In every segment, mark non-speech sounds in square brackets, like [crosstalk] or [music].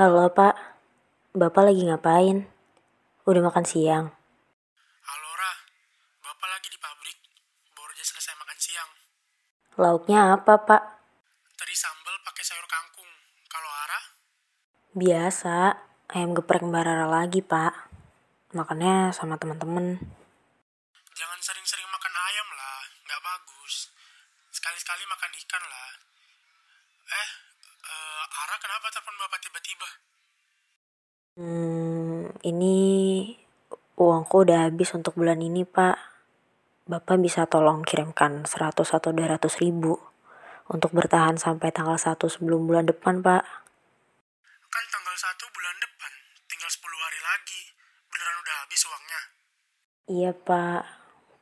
Halo pak, bapak lagi ngapain? Udah makan siang? Halo Ra, Bapak lagi di pabrik. Baru aja selesai makan siang. Lauknya apa pak? Tadi sambal pakai sayur kangkung. Kalau Ara, Biasa, ayam geprek Mbak Rara lagi pak. Makannya sama teman-teman. jangan sering-sering makan ayam lah. Nggak bagus. Sekali-sekali makan ikan lah. Eh, eh, Ara kenapa telepon Bapak tiba-tiba? Hmm, ini uangku udah habis untuk bulan ini pak. Bapak bisa tolong kirimkan 100 atau 200 ribu untuk bertahan sampai tanggal 1 sebelum bulan depan pak. Kan tanggal 1 bulan depan. Tinggal 10 hari lagi. Beneran udah habis uangnya? Iya pak,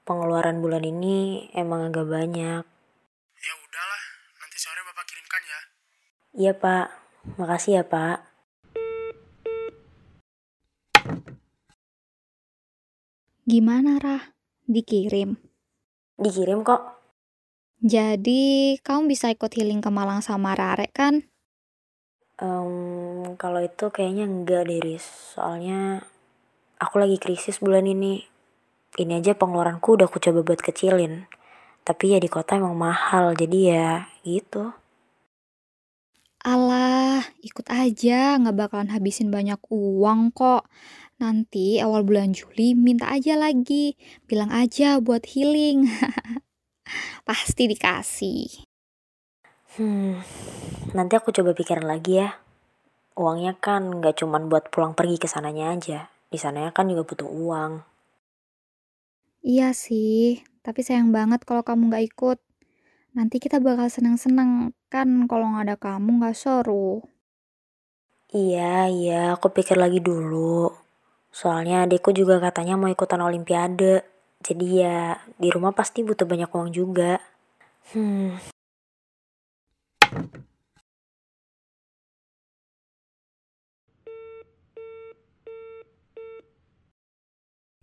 pengeluaran bulan ini emang agak banyak. Ya udahlah, nanti sore Bapak kirimkan ya. Iya pak, makasih ya pak. Gimana, Rah? Dikirim. Dikirim kok. Jadi, kamu bisa ikut healing ke Malang sama Rare kan? Em, kalau itu kayaknya enggak deh Riz. Soalnya aku lagi krisis bulan ini. Ini aja pengeluaranku udah aku coba buat kecilin. Tapi ya di kota emang mahal, jadi ya gitu. Alah, ikut aja, nggak bakalan habisin banyak uang kok. Nanti awal bulan Juli minta aja lagi. Bilang aja buat healing. [laughs] Pasti dikasih. Hmm, nanti aku coba pikirin lagi ya. Uangnya kan nggak cuman buat pulang pergi ke sananya aja. Di sananya kan juga butuh uang. Iya sih, tapi sayang banget kalau kamu nggak ikut. Nanti kita bakal seneng-seneng kan kalau nggak ada kamu nggak seru. Iya, iya, aku pikir lagi dulu. Soalnya adikku juga katanya mau ikutan olimpiade. Jadi ya di rumah pasti butuh banyak uang juga. Hmm,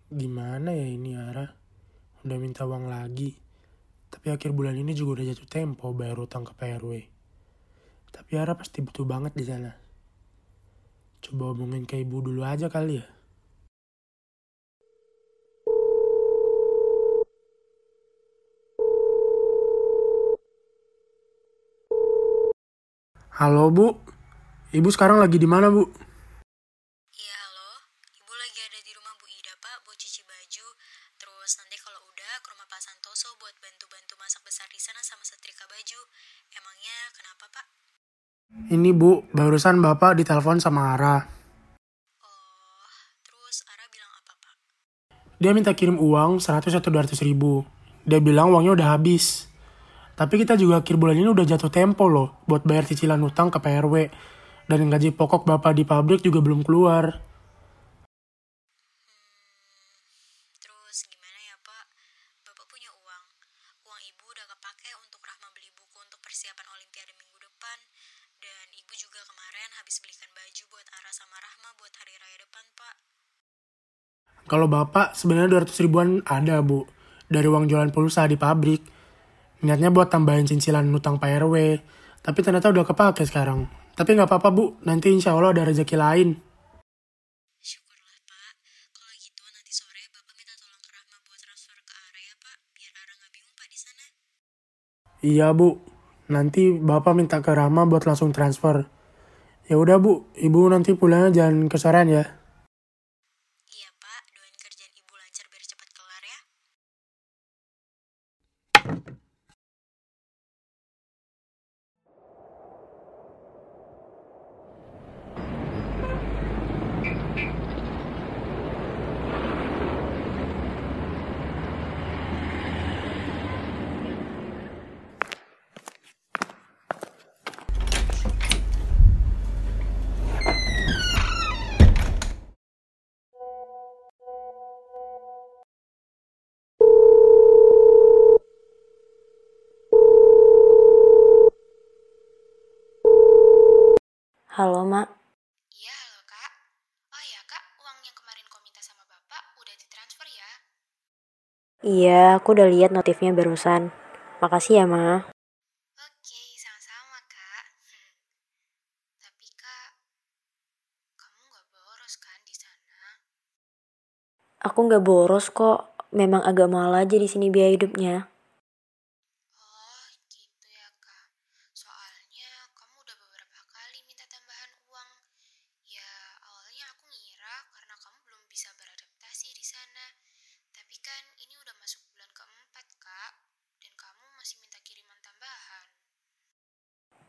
Gimana ya ini Ara? Udah minta uang lagi. Tapi akhir bulan ini juga udah jatuh tempo bayar utang ke PRW. Tapi Ara pasti butuh banget di sana. Coba hubungin ke ibu dulu aja kali ya. Halo Bu, Ibu sekarang lagi di mana Bu? Iya halo, ibu lagi ada di rumah Bu Ida pak buat cuci baju. Terus nanti kalau udah ke rumah Pak Santoso buat bantu-bantu masak besar di sana sama setrika baju. Emangnya kenapa pak? Ini Bu, barusan Bapak ditelepon sama Ara. Oh, terus Ara bilang apa pak? Dia minta kirim uang 100 atau 200 ribu. Dia bilang uangnya udah habis. Tapi kita juga akhir bulan ini udah jatuh tempo loh buat bayar cicilan utang ke PRW. Dan gaji pokok bapak di pabrik juga belum keluar. Terus gimana ya pak? Bapak punya uang. Uang ibu udah kepake untuk Rahma beli buku untuk persiapan Olimpiade minggu depan. Dan ibu juga kemarin habis belikan baju buat Ara sama Rahma buat hari raya depan pak. Kalau bapak sebenarnya 200 ribuan ada bu. Dari uang jualan pulsa di pabrik. Niatnya buat tambahin cicilan utang PRW. Tapi ternyata udah kepake sekarang. Tapi nggak apa-apa bu, nanti insya Allah ada rezeki lain. Syukurlah pak. Kalau gitu nanti sore bapak minta tolong ke Rahma buat transfer ke Ara ya pak. Biar Ara nggak bingung pak di sana. Iya bu, nanti bapak minta ke Rama buat langsung transfer. Ya udah bu, ibu nanti pulangnya jangan kesorean ya. Halo, Mak. Iya, halo, Kak. Oh ya, Kak, uang yang kemarin kau minta sama Bapak udah ditransfer ya? Iya, aku udah lihat notifnya barusan. Makasih ya, Ma. Oke, sama-sama, Kak. Hmm. [laughs] Tapi, Kak, kamu nggak boros kan di sana? Aku nggak boros kok. Memang agak malah aja di sini biaya hidupnya. Kan ini udah masuk bulan keempat, Kak. Dan kamu masih minta kiriman tambahan.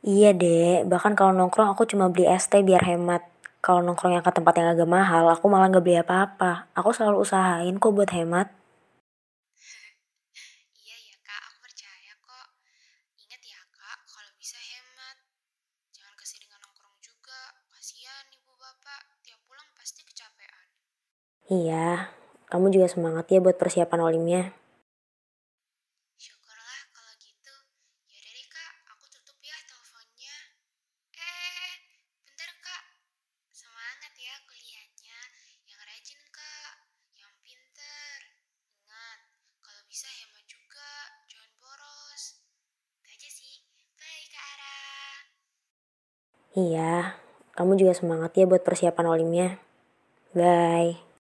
Iya deh, bahkan kalau nongkrong aku cuma beli es teh biar hemat. Kalau nongkrong yang ke tempat yang agak mahal, aku malah nggak beli apa-apa. Aku selalu usahain kok buat hemat. [laughs] Iya ya, Kak. Aku percaya kok. Ingat ya, Kak, kalau bisa hemat. Jangan keseringan nongkrong juga. Kasihan ibu bapak. Tiap pulang pasti kecapean. Iya, kamu juga semangat ya buat persiapan olimnya. Syukurlah kalau gitu. Yaudah deh kak, aku tutup ya teleponnya. Eh, bentar kak. Semangat ya kuliahnya. Yang rajin kak, yang pinter. Ingat, kalau bisa hemat juga, jangan boros. Itu aja sih. Bye kak Ara. Iya, kamu juga semangat ya buat persiapan olimnya. Bye.